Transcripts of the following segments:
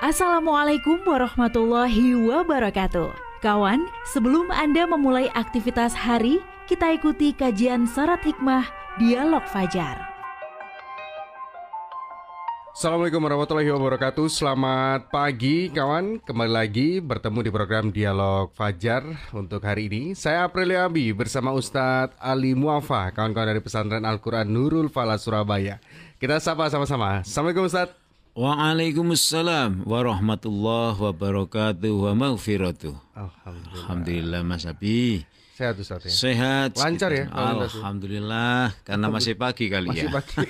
Assalamualaikum warahmatullahi wabarakatuh. Kawan, sebelum Anda memulai aktivitas hari, kita ikuti kajian syarat hikmah Dialog Fajar. Assalamualaikum warahmatullahi wabarakatuh. Selamat pagi kawan. Kembali lagi bertemu di program Dialog Fajar Untuk hari ini. Saya Aprilia Abi bersama Ustadz Ali Muafa Kawan-kawan dari pesantren Al-Quran Nurul Fala Surabaya. Kita sapa sama-sama. Assalamualaikum Ustadz Waalaikumsalam warahmatullahi wabarakatuh wa maghfiratuh. Alhamdulillah Alhamdulillah Mas Abi. Sehat Ustadz ya Sehat. Lancar ya? Alhamdulillah karena masih pagi kali Masih ya. pagi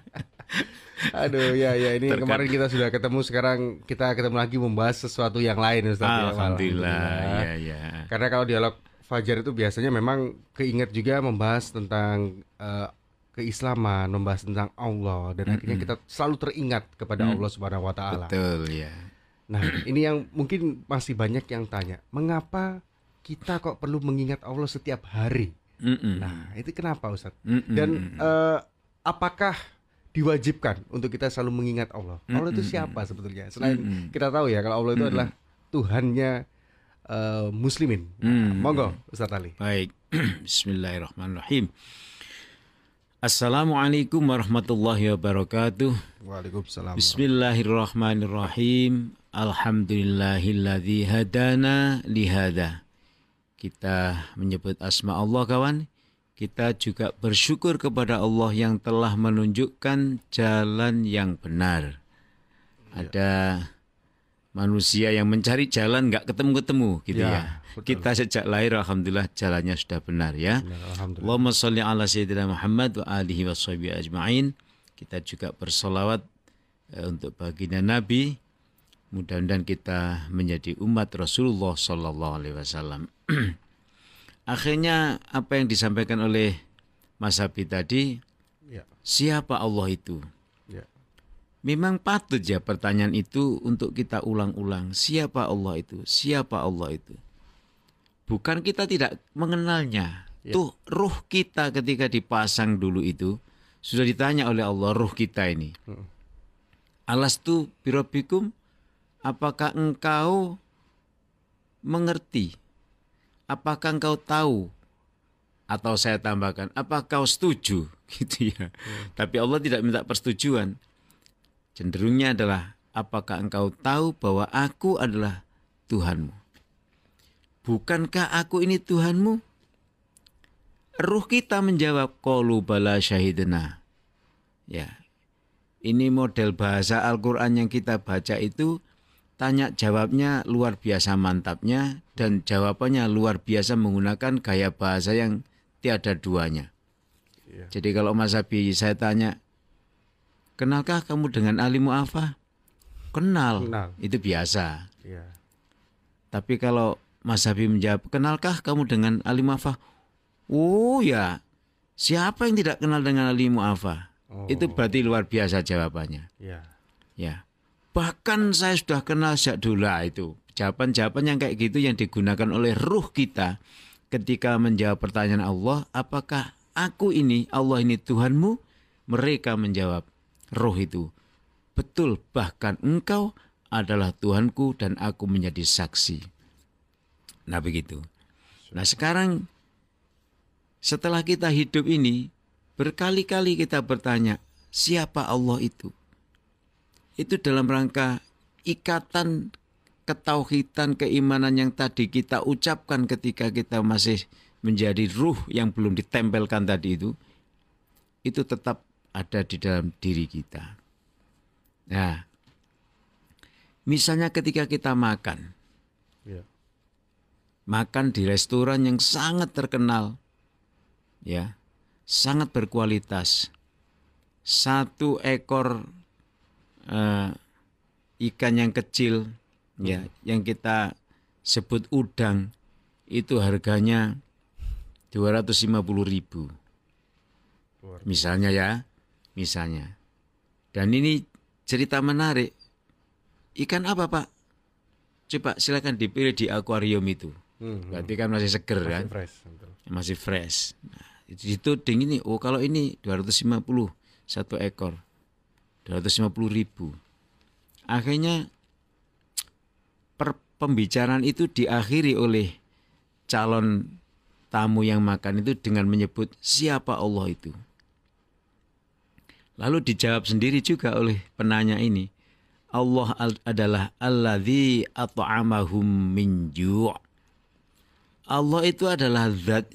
Aduh ya ya ini Terkadang- kemarin kita sudah ketemu sekarang kita ketemu lagi membahas sesuatu yang lain Ustadz ya. Alhamdulillah. Ya ya. Karena kalau dialog Fajar itu biasanya memang keinget juga membahas tentang eh, keislaman, membahas tentang Allah dan akhirnya kita selalu teringat kepada Allah Subhanahu wa taala. Betul ya. Nah, ini yang mungkin masih banyak yang tanya, mengapa kita kok perlu mengingat Allah setiap hari? Mm-mm. Nah, itu kenapa Ustaz? Dan eh, apakah diwajibkan untuk kita selalu mengingat Allah? Allah itu siapa sebetulnya? Selain Mm-mm. kita tahu ya kalau Allah itu adalah Tuhannya eh, muslimin. Mm. monggo Ustaz Ali. Baik. Bismillahirrahmanirrahim. Assalamualaikum warahmatullahi wabarakatuh. Waalaikumsalam. Bismillahirrahmanirrahim. Alhamdulillahilladzi hadana lihada. Kita menyebut asma Allah kawan. Kita juga bersyukur kepada Allah yang telah menunjukkan jalan yang benar. Ada manusia yang mencari jalan nggak ketemu-ketemu gitu Ya, ya. betul. Kita sejak lahir alhamdulillah jalannya sudah benar ya. Alhamdulillah. Allahumma salli ala sayyidina Muhammad wa alihi wa sahbihi ajma'in. Kita juga bersolawat eh, untuk baginda Nabi. Mudah-mudahan kita menjadi umat Rasulullah Sallallahu Alaihi Wasallam. Akhirnya apa yang disampaikan oleh Mas Habib tadi, Ya, siapa Allah itu? Memang patut ya pertanyaan itu untuk kita ulang-ulang. Siapa Allah itu? Siapa Allah itu? Bukan kita tidak mengenalnya. Ya. Tuh ruh kita ketika dipasang dulu itu sudah ditanya oleh Allah ruh kita ini. Hmm. Alastu birobikum apakah engkau mengerti? Apakah engkau tahu? Atau saya tambahkan, apakah kau setuju? Gitu ya. Tapi Allah tidak minta persetujuan. Cenderungnya adalah apakah engkau tahu bahwa aku adalah Tuhanmu? Bukankah aku ini Tuhanmu? Ruh kita menjawab qalu bala syahidna. Ya. Ini model bahasa Al-Qur'an yang kita baca itu tanya jawabnya luar biasa mantapnya dan jawabannya luar biasa menggunakan gaya bahasa yang tiada duanya. Iya. Jadi kalau Mas Abi saya tanya, kenalkah kamu dengan Ali Mu'afa? Kenal. Kenal. Itu biasa. Iya. Tapi kalau Mas Habib menjawab, kenalkah kamu dengan Ali Mu'afa? Oh ya, siapa yang tidak kenal dengan Ali Mu'afa? Oh. Itu berarti luar biasa jawabannya. Ya. Ya, bahkan saya sudah kenal sejak dulu Lah, itu. Jawaban-jawaban yang kayak gitu yang digunakan oleh ruh kita ketika menjawab pertanyaan Allah, apakah aku ini, Allah ini Tuhanmu? Mereka menjawab, roh itu, betul bahkan engkau adalah Tuhanku dan aku menjadi saksi. Nah begitu. Nah sekarang setelah kita hidup ini, berkali-kali kita bertanya, siapa Allah itu? Itu dalam rangka ikatan ketauhidan keimanan yang tadi kita ucapkan ketika kita masih menjadi ruh yang belum ditempelkan tadi itu, itu tetap ada di dalam diri kita. Nah, misalnya ketika kita makan, Ya. makan di restoran yang sangat terkenal, ya, sangat berkualitas. Satu ekor eh, ikan yang kecil, ya, yang kita sebut udang, itu harganya 250 ribu. Misalnya ya, misalnya. Dan ini cerita menarik. Ikan apa pak? Coba silakan dipilih di akuarium itu. Hmm, hmm. Berarti kan masih seger Masih kan? fresh. betul. Masih fresh. Nah, itu dituding ini, oh kalau ini 250 satu ekor. 250 ribu. Akhirnya pembicaraan itu diakhiri oleh calon tamu yang makan itu dengan menyebut siapa Allah itu. Lalu dijawab sendiri juga oleh penanya ini. Allah adalah alladzi at'amahum min ju'. Allah itu adalah zat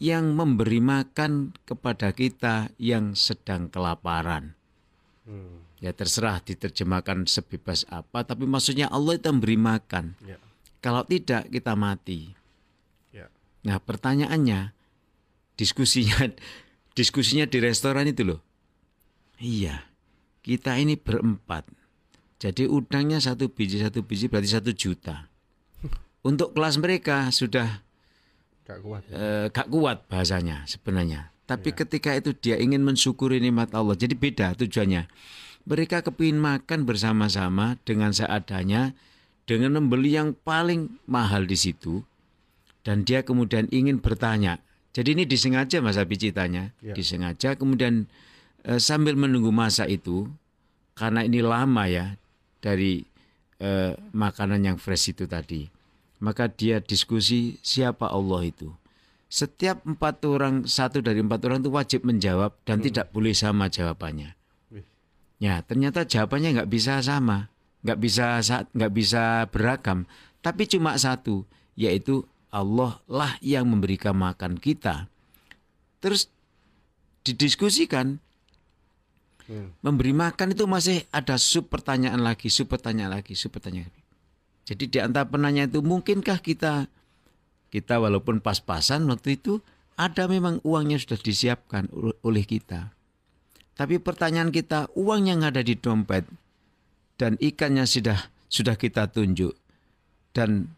yang memberi makan kepada kita yang sedang kelaparan. Hmm. Ya terserah diterjemahkan sebebas apa, tapi maksudnya Allah itu memberi makan. Ya. Kalau tidak kita mati. Ya. Nah pertanyaannya, diskusinya, diskusinya di restoran itu loh. Iya, kita ini berempat. Jadi udangnya satu biji satu biji berarti satu juta. Untuk kelas mereka sudah gak kuat, ya? eh, gak kuat bahasanya sebenarnya. Tapi ya. ketika itu dia ingin mensyukuri nikmat Allah, jadi beda tujuannya. Mereka kepingin makan bersama-sama dengan seadanya, dengan membeli yang paling mahal di situ, dan dia kemudian ingin bertanya. Jadi ini disengaja Mas Abi citanya, ya. disengaja kemudian e, sambil menunggu masa itu, karena ini lama ya dari e, makanan yang fresh itu tadi, maka dia diskusi siapa Allah itu setiap empat orang satu dari empat orang itu wajib menjawab dan hmm. tidak boleh sama jawabannya. Ya ternyata jawabannya nggak bisa sama, nggak bisa nggak bisa beragam, tapi cuma satu yaitu Allah lah yang memberikan makan kita. Terus didiskusikan hmm. memberi makan itu masih ada sub pertanyaan lagi, sub pertanyaan lagi, sub pertanyaan lagi. Jadi di antara penanya itu mungkinkah kita kita walaupun pas-pasan waktu itu ada memang uangnya sudah disiapkan oleh kita. Tapi pertanyaan kita, uang yang ada di dompet dan ikannya sudah sudah kita tunjuk dan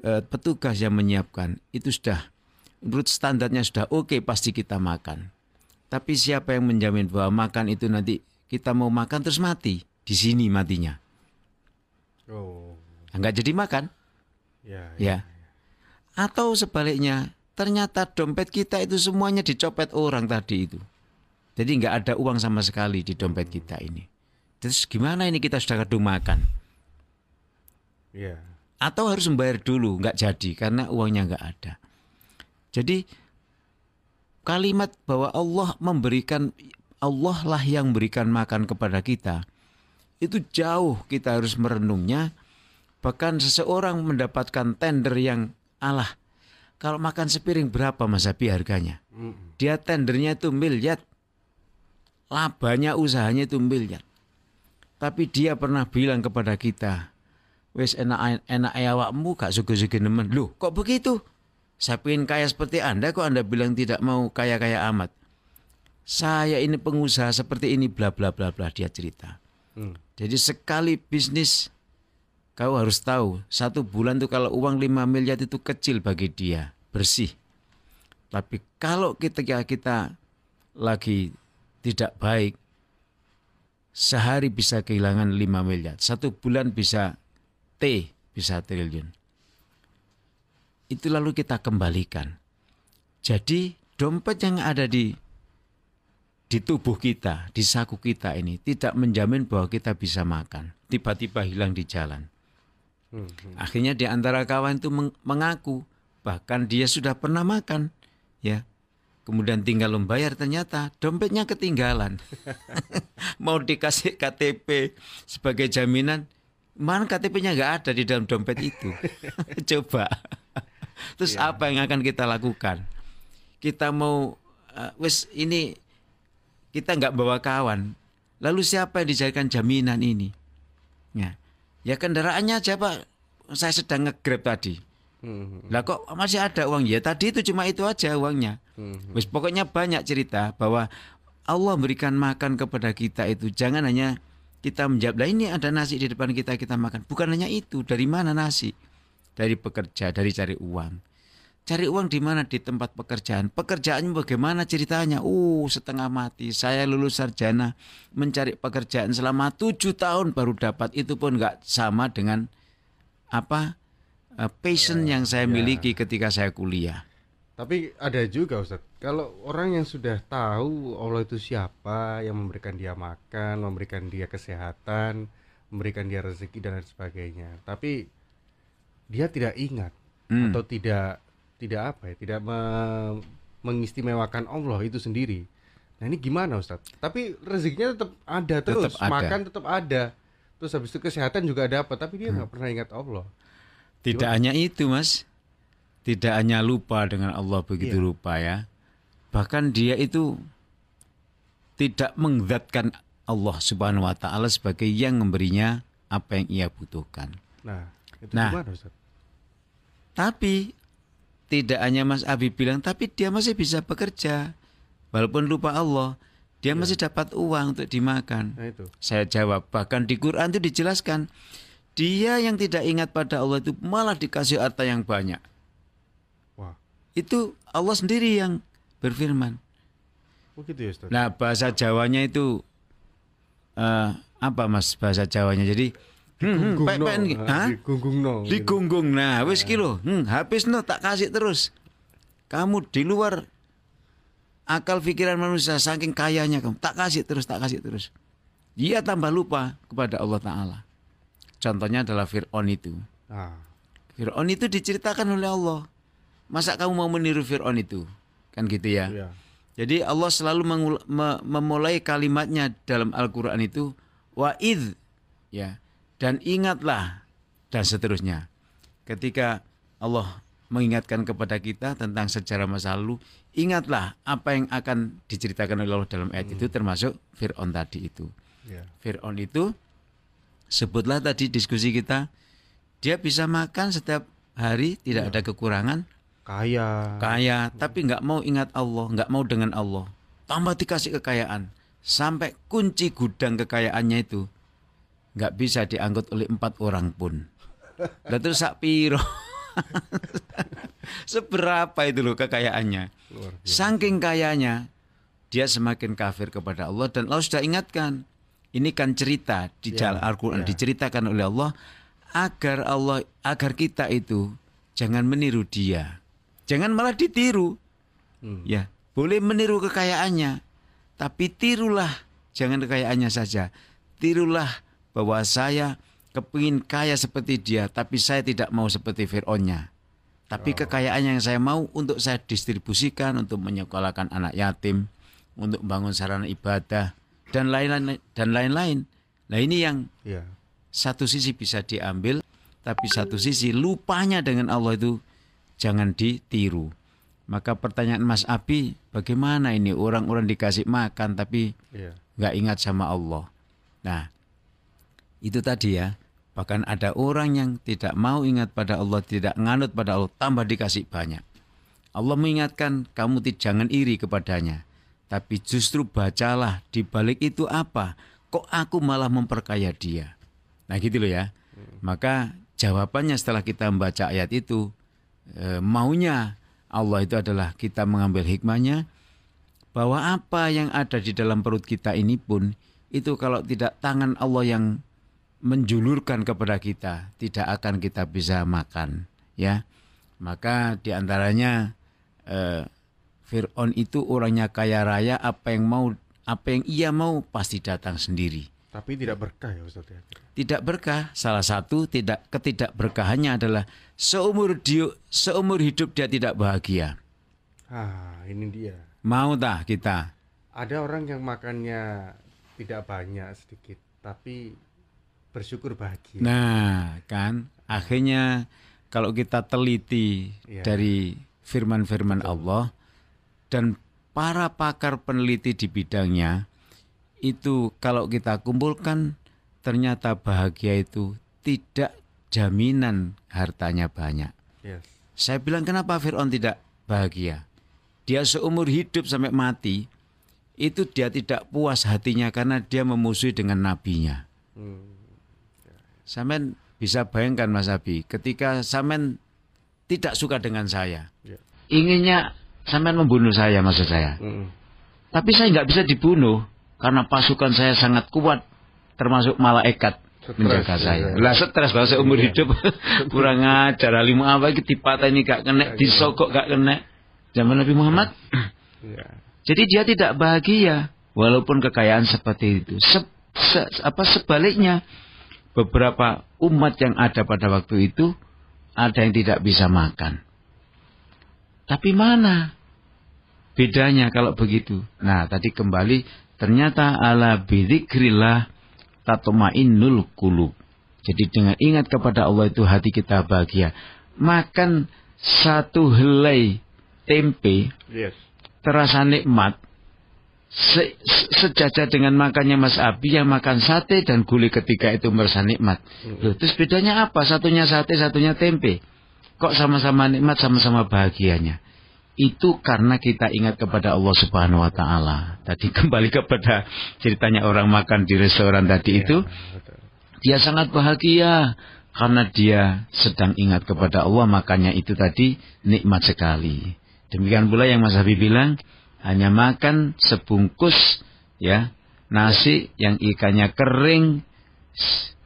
e, petugas yang menyiapkan itu sudah menurut standarnya sudah oke okay, pasti kita makan. Tapi siapa yang menjamin bahwa makan itu nanti kita mau makan terus mati di sini matinya? Oh. Enggak jadi makan. Ya. ya. ya. Atau sebaliknya, ternyata dompet kita itu semuanya dicopet orang tadi itu. Jadi nggak ada uang sama sekali di dompet kita ini. Terus gimana ini kita sudah kadung makan? Yeah. Atau harus membayar dulu, nggak jadi karena uangnya nggak ada. Jadi kalimat bahwa Allah memberikan Allah lah yang memberikan makan kepada kita itu jauh kita harus merenungnya bahkan seseorang mendapatkan tender yang Allah. Kalau makan sepiring berapa Mas Abi harganya? Dia tendernya itu miliar. Labanya usahanya itu miliar. Tapi dia pernah bilang kepada kita, wes enak enak awakmu gak suka-suka nemen. Loh, kok begitu? Saya pengen kaya seperti Anda kok Anda bilang tidak mau kaya-kaya amat. Saya ini pengusaha seperti ini bla bla bla bla dia cerita. Hmm. Jadi sekali bisnis Kau harus tahu, satu bulan tuh kalau uang 5 miliar itu kecil bagi dia, bersih. Tapi kalau kita kita lagi tidak baik, sehari bisa kehilangan 5 miliar, satu bulan bisa T, bisa triliun. Itu lalu kita kembalikan. Jadi dompet yang ada di di tubuh kita, di saku kita ini tidak menjamin bahwa kita bisa makan. Tiba-tiba hilang di jalan. Hmm. Akhirnya di antara kawan itu mengaku bahkan dia sudah pernah makan, ya. Kemudian tinggal membayar ternyata dompetnya ketinggalan. Mau dikasih KTP sebagai jaminan, mana KTP-nya nggak ada di dalam dompet itu. Coba. Terus ya. apa yang akan kita lakukan? Kita mau uh, wes ini kita nggak bawa kawan. Lalu siapa yang dijadikan jaminan ini? Ya. Ya kendaraannya aja Pak, saya sedang nge-grab tadi. Hmm. Lah kok masih ada uang ya? Tadi itu cuma itu aja uangnya. Hmm. Wis pokoknya banyak cerita bahwa Allah memberikan makan kepada kita itu jangan hanya kita menjawab lah ini ada nasi di depan kita kita makan. Bukan hanya itu, dari mana nasi? Dari bekerja, dari cari uang. Cari uang di mana? Di tempat pekerjaan. Pekerjaannya bagaimana ceritanya? Uh, setengah mati. Saya lulus sarjana mencari pekerjaan selama tujuh tahun baru dapat. Itu pun nggak sama dengan apa uh, passion ya, yang saya ya. miliki ketika saya kuliah. Tapi ada juga Ustaz, kalau orang yang sudah tahu Allah itu siapa, yang memberikan dia makan, memberikan dia kesehatan, memberikan dia rezeki dan lain sebagainya. Tapi dia tidak ingat Hmm. atau tidak tidak apa ya, tidak me- mengistimewakan Allah itu sendiri. Nah ini gimana Ustadz? Tapi rezekinya tetap ada terus, Tetap ada. makan tetap ada. Terus habis itu kesehatan juga dapat, tapi Hmm. dia nggak pernah ingat Allah. Tidak hanya itu, Mas. Tidak hanya lupa dengan Allah begitu Iya. lupa ya. Bahkan dia itu tidak mengzatkan Allah Subhanahu wa taala sebagai yang memberinya apa yang ia butuhkan. Nah, itu Nah. gimana Ustadz? Tapi tidak hanya Mas Abi bilang, tapi dia masih bisa bekerja. Walaupun lupa Allah, dia masih dapat uang untuk dimakan. Nah itu. Saya jawab, bahkan di Quran itu dijelaskan, dia yang tidak ingat pada Allah itu malah dikasih harta yang banyak. Wah, Itu Allah sendiri yang berfirman. begitu ya Ustadz? Nah bahasa Jawanya itu eh, apa mas bahasa Jawanya? Jadi hmm, hmm, pek-pek no. digunggung gitu. digunggung. Nah wis kilo, hmm, habis no tak kasih terus. Kamu di luar akal pikiran manusia saking kayanya kamu tak kasih terus tak kasih terus. Dia tambah lupa kepada Allah Taala. Contohnya adalah Fir'aun itu. Ah, Fir'aun itu diceritakan oleh Allah. Masa kamu mau meniru Fir'aun itu? Kan gitu ya. iya. Jadi Allah selalu me- memulai kalimatnya dalam Al-Qur'an itu wa'id ya dan ingatlah dan seterusnya. Ketika Allah mengingatkan kepada kita tentang sejarah masa lalu, ingatlah apa yang akan diceritakan oleh Allah dalam ayat itu termasuk Fir'aun tadi itu. Iya. Fir'aun itu sebutlah tadi diskusi kita dia bisa makan setiap hari tidak ada kekurangan Kaya. kaya tapi nggak mau ingat Allah nggak mau dengan Allah tambah dikasih kekayaan sampai kunci gudang kekayaannya itu nggak bisa diangkut oleh empat orang pun Lah terus sak piro seberapa itu loh kekayaannya saking kayanya dia semakin kafir kepada Allah dan Allah sudah ingatkan ini kan cerita di Ya, dalam Al-Qur'an ya. diceritakan oleh Allah agar Allah agar kita itu jangan meniru dia jangan malah ditiru Hmm. Ya, boleh meniru kekayaannya, tapi tirulah jangan kekayaannya saja. Tirulah bahwa saya kepingin kaya seperti dia, tapi saya tidak mau seperti Fir'aunnya. Tapi kekayaan yang saya mau untuk saya distribusikan untuk menyekolahkan anak yatim, untuk membangun sarana ibadah dan lain-lain dan lain-lain. Nah ini yang Iya. satu sisi bisa diambil, tapi satu sisi lupanya dengan Allah itu jangan ditiru. Maka pertanyaan Mas Abi, bagaimana ini orang-orang dikasih makan tapi Iya. nggak ingat sama Allah? Nah, itu tadi ya. Bahkan ada orang yang tidak mau ingat pada Allah, tidak nganut pada Allah, tambah dikasih banyak. Allah mengingatkan kamu tidak jangan iri kepadanya. Tapi justru bacalah di balik itu apa? Kok aku malah memperkaya dia? Nah gitu loh ya. Maka jawabannya setelah kita membaca ayat itu, eh, maunya Allah itu adalah kita mengambil hikmahnya bahwa apa yang ada di dalam perut kita ini pun itu kalau tidak tangan Allah yang menjulurkan kepada kita tidak akan kita bisa makan ya. Maka di antaranya eh, Fir'aun itu orangnya kaya raya apa yang mau apa yang ia mau pasti datang sendiri. Tapi tidak berkah ya Ustaz ya. tidak berkah. Salah satu tidak ketidakberkahannya adalah seumur dia seumur hidup dia tidak bahagia. Ah, ini dia. mau tak kita? Ada orang yang makannya tidak banyak sedikit, tapi bersyukur bahagia. Nah, kan akhirnya kalau kita teliti Iya. dari firman-firman Allah dan para pakar peneliti di bidangnya itu kalau kita kumpulkan ternyata bahagia itu tidak jaminan hartanya banyak. Yes. Saya bilang kenapa Fir'aun tidak bahagia? Dia seumur hidup sampai mati itu dia tidak puas hatinya karena dia memusuhi dengan nabinya. Hmm. Samen bisa bayangkan Mas Abi, ketika Samen tidak suka dengan saya, Ya. inginnya Samen membunuh saya maksud saya. Mm-mm. Tapi saya nggak bisa dibunuh karena pasukan saya sangat kuat, termasuk malaikat Stres, menjaga ya, saya. ya. Lah stres kalau seumur Iya. hidup kurang ajar alimu apa iki dipatah ini gak kena, Gak disogok gak kena. Zaman Nabi Muhammad. Ya. Jadi dia tidak bahagia walaupun kekayaan seperti itu. Se- se- apa sebaliknya beberapa umat yang ada pada waktu itu ada yang tidak bisa makan. Tapi mana bedanya kalau begitu? Nah, tadi kembali ternyata ala bidzikrillah tatmainnul qulub. Jadi dengan ingat kepada Allah itu hati kita bahagia. Makan satu helai tempe Yes. terasa nikmat. Se sejajar dengan makannya Mas Abi yang makan sate dan gulai ketika itu merasa nikmat. Loh, terus bedanya apa? Satunya sate, satunya tempe. Kok sama-sama nikmat, sama-sama bahagianya? Itu karena kita ingat kepada Allah Subhanahu wa taala. Tadi kembali kepada ceritanya orang makan di restoran tadi itu, Betul. dia sangat bahagia karena dia sedang ingat kepada Allah makanya itu tadi nikmat sekali. Demikian pula yang Mas Habib bilang hanya makan sebungkus ya nasi yang ikannya kering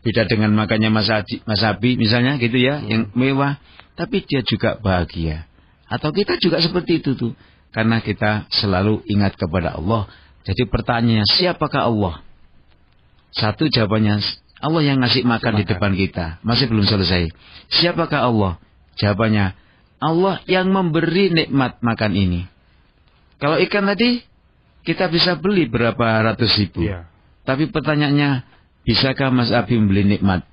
beda dengan makannya Mas Adi, Mas Abi misalnya gitu ya yang mewah tapi dia juga bahagia. Atau kita juga seperti itu tuh karena kita selalu ingat kepada Allah. Jadi pertanyaannya siapakah Allah? Satu jawabannya Allah yang ngasih makan di Makan. depan kita. Masih belum selesai. Siapakah Allah? Jawabannya Allah yang memberi nikmat makan ini. Kalau ikan tadi kita bisa beli berapa ratus ribu. Iya. Tapi pertanyaannya bisakah Mas Abi membeli nikmat?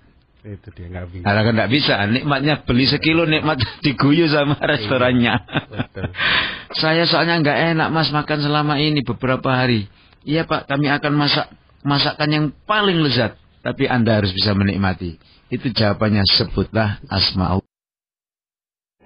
Itu dia nggak bisa. Kan nggak bisa. Nikmatnya beli sekilo nikmat diguyu sama restorannya. Betul. Saya soalnya nggak enak mas makan selama ini beberapa hari. Iya pak, kami akan masak masakan yang paling lezat. Tapi anda harus bisa menikmati. Itu jawabannya sebutlah asma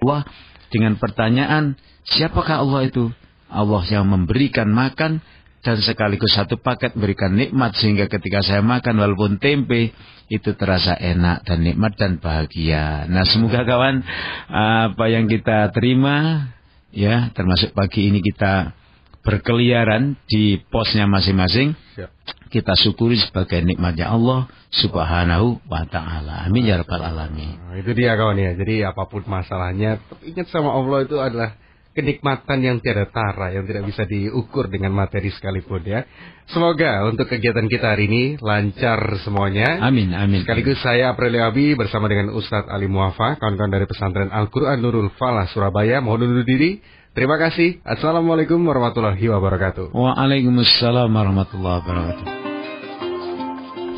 Allah dengan pertanyaan siapakah Allah itu? Allah yang memberikan makan dan sekaligus satu paket memberikan nikmat sehingga ketika saya makan walaupun tempe itu terasa enak dan nikmat dan bahagia. Nah semoga kawan apa yang kita terima ya termasuk pagi ini kita berkeliaran di posnya masing-masing Siap. kita syukuri sebagai nikmatnya Allah subhanahu wa ta'ala amin ya rabbal alamin Nah, itu dia kawan ya. Jadi apa pun masalahnya, ingat sama Allah itu adalah kenikmatan yang tiada tara, yang tidak bisa diukur dengan materi sekalipun ya. Semoga untuk kegiatan kita hari ini lancar semuanya. amin amin Sekaligus saya Aprilia Abi bersama dengan Ustadz Ali Muafa, kawan-kawan dari pesantren Al-Quran Nurul Falah Surabaya. Mohon undur diri. Terima kasih. Assalamualaikum warahmatullahi wabarakatuh. Waalaikumsalam warahmatullahi wabarakatuh